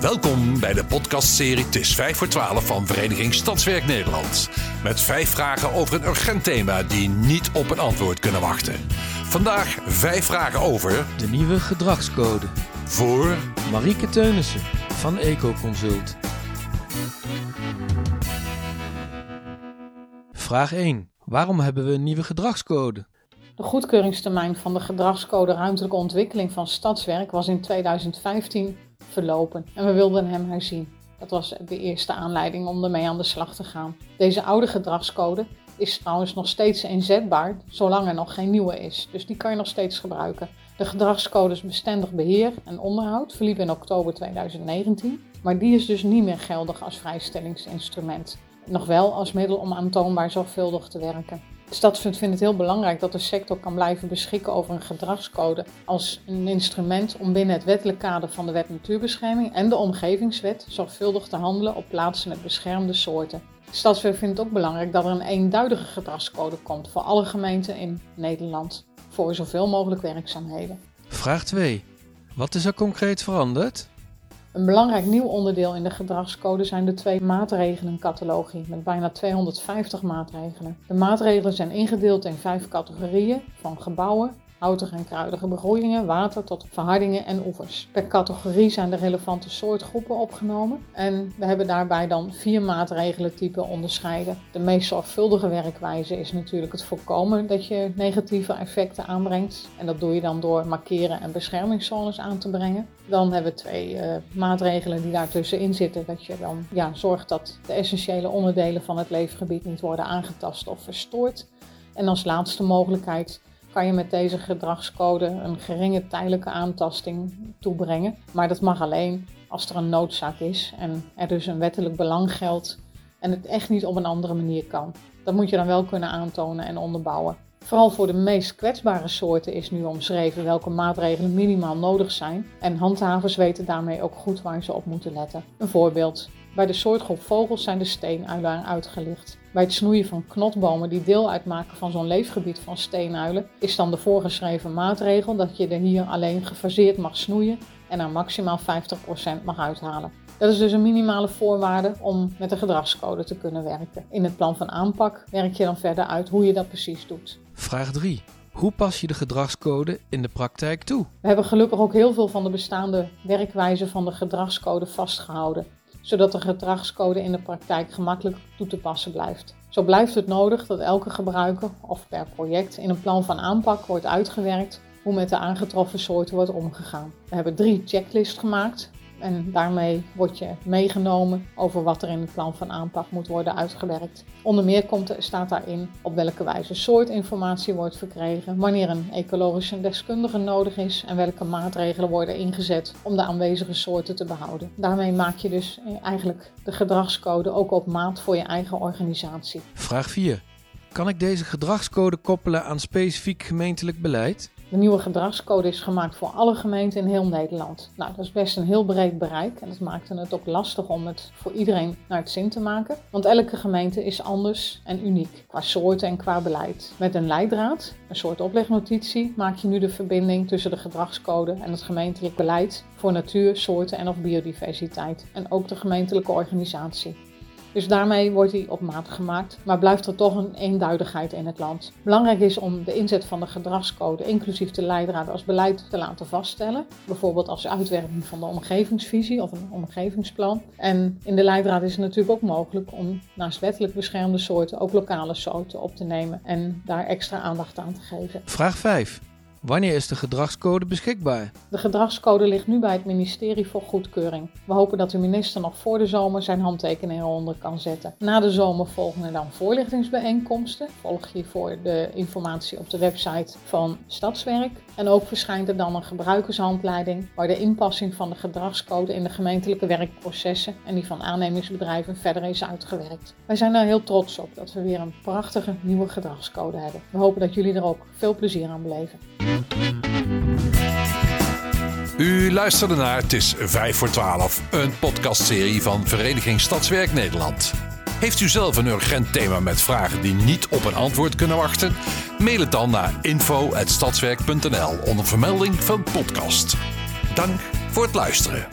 Welkom bij de podcastserie Het is 5 voor 12 van Vereniging Stadswerk Nederland. Met vijf vragen over een urgent thema die niet op een antwoord kunnen wachten. Vandaag vijf vragen over De nieuwe gedragscode. voor Marieke Teunissen van Ecoconsult. Vraag 1. Waarom hebben we een nieuwe gedragscode? De goedkeuringstermijn van de gedragscode ruimtelijke ontwikkeling van stadswerk was in 2015 verlopen en we wilden hem herzien. Dat was de eerste aanleiding om ermee aan de slag te gaan. Deze oude gedragscode is trouwens nog steeds inzetbaar, zolang er nog geen nieuwe is. Dus die kan je nog steeds gebruiken. De gedragscodes bestendig beheer en onderhoud verliep in oktober 2019, maar die is dus niet meer geldig als vrijstellingsinstrument. Nog wel als middel om aantoonbaar zorgvuldig te werken. Stadsfund vindt het heel belangrijk dat de sector kan blijven beschikken over een gedragscode als een instrument om binnen het wettelijk kader van de Wet Natuurbescherming en de Omgevingswet zorgvuldig te handelen op plaatsen met beschermde soorten. Stadsfund vindt het ook belangrijk dat er een eenduidige gedragscode komt voor alle gemeenten in Nederland voor zoveel mogelijk werkzaamheden. Vraag 2. Wat is er concreet veranderd? Een belangrijk nieuw onderdeel in de gedragscode zijn de twee maatregelencatalogie met bijna 250 maatregelen. De maatregelen zijn ingedeeld in vijf categorieën, van gebouwen, houtige en kruidige begroeiingen, water tot verhardingen en oevers. Per categorie zijn de relevante soortgroepen opgenomen en we hebben daarbij dan vier maatregelentypen onderscheiden. De meest zorgvuldige werkwijze is natuurlijk het voorkomen dat je negatieve effecten aanbrengt en dat doe je dan door markeren en beschermingszones aan te brengen. Dan hebben we twee uh, maatregelen die daartussenin zitten. Dat je dan ja, zorgt dat de essentiële onderdelen van het leefgebied niet worden aangetast of verstoord. En als laatste mogelijkheid kan je met deze gedragscode een geringe tijdelijke aantasting toebrengen. Maar dat mag alleen als er een noodzaak is en er dus een wettelijk belang geldt en het echt niet op een andere manier kan. Dat moet je dan wel kunnen aantonen en onderbouwen. Vooral voor de meest kwetsbare soorten is nu omschreven welke maatregelen minimaal nodig zijn en handhavers weten daarmee ook goed waar ze op moeten letten. Een voorbeeld. Bij de soortgroep vogels zijn de steenuilen uitgelicht. Bij het snoeien van knotbomen die deel uitmaken van zo'n leefgebied van steenuilen is dan de voorgeschreven maatregel dat je er hier alleen gefaseerd mag snoeien en er maximaal 50% mag uithalen. Dat is dus een minimale voorwaarde om met de gedragscode te kunnen werken. In het plan van aanpak werk je dan verder uit hoe je dat precies doet. Vraag 3. Hoe pas je de gedragscode in de praktijk toe? We hebben gelukkig ook heel veel van de bestaande werkwijzen van de gedragscode vastgehouden, zodat de gedragscode in de praktijk gemakkelijk toe te passen blijft. Zo blijft het nodig dat elke gebruiker of per project in een plan van aanpak wordt uitgewerkt hoe met de aangetroffen soorten wordt omgegaan. We hebben drie checklists gemaakt en daarmee word je meegenomen over wat er in het plan van aanpak moet worden uitgewerkt. Onder meer komt, staat daarin op welke wijze soortinformatie wordt verkregen, wanneer een ecologische deskundige nodig is en welke maatregelen worden ingezet om de aanwezige soorten te behouden. Daarmee maak je dus eigenlijk de gedragscode ook op maat voor je eigen organisatie. Vraag 4. Kan ik deze gedragscode koppelen aan specifiek gemeentelijk beleid? De nieuwe gedragscode is gemaakt voor alle gemeenten in heel Nederland. Nou, dat is best een heel breed bereik en dat maakte het ook lastig om het voor iedereen naar het zin te maken. Want elke gemeente is anders en uniek qua soorten en qua beleid. Met een leidraad, een soort oplegnotitie, maak je nu de verbinding tussen de gedragscode en het gemeentelijk beleid voor natuur, soorten en of biodiversiteit. En ook de gemeentelijke organisatie. Dus daarmee wordt hij op maat gemaakt, maar blijft er toch een eenduidigheid in het land. Belangrijk is om de inzet van de gedragscode, inclusief de leidraad, als beleid te laten vaststellen. Bijvoorbeeld als uitwerking van de omgevingsvisie of een omgevingsplan. En in de leidraad is het natuurlijk ook mogelijk om naast wettelijk beschermde soorten ook lokale soorten op te nemen en daar extra aandacht aan te geven. Vraag 5. Wanneer is de gedragscode beschikbaar? De gedragscode ligt nu bij het ministerie voor goedkeuring. We hopen dat de minister nog voor de zomer zijn handtekening eronder kan zetten. Na de zomer volgen er dan voorlichtingsbijeenkomsten. Volg je voor de informatie op de website van Stadswerk. En ook verschijnt er dan een gebruikershandleiding waar de inpassing van de gedragscode in de gemeentelijke werkprocessen en die van aannemingsbedrijven verder is uitgewerkt. Wij zijn er heel trots op dat we weer een prachtige nieuwe gedragscode hebben. We hopen dat jullie er ook veel plezier aan beleven. U luisterde naar Het is 5 voor 12, een podcastserie van Vereniging Stadswerk Nederland. Heeft u zelf een urgent thema met vragen die niet op een antwoord kunnen wachten? Mail het dan naar info.stadswerk.nl onder vermelding van podcast. Dank voor het luisteren.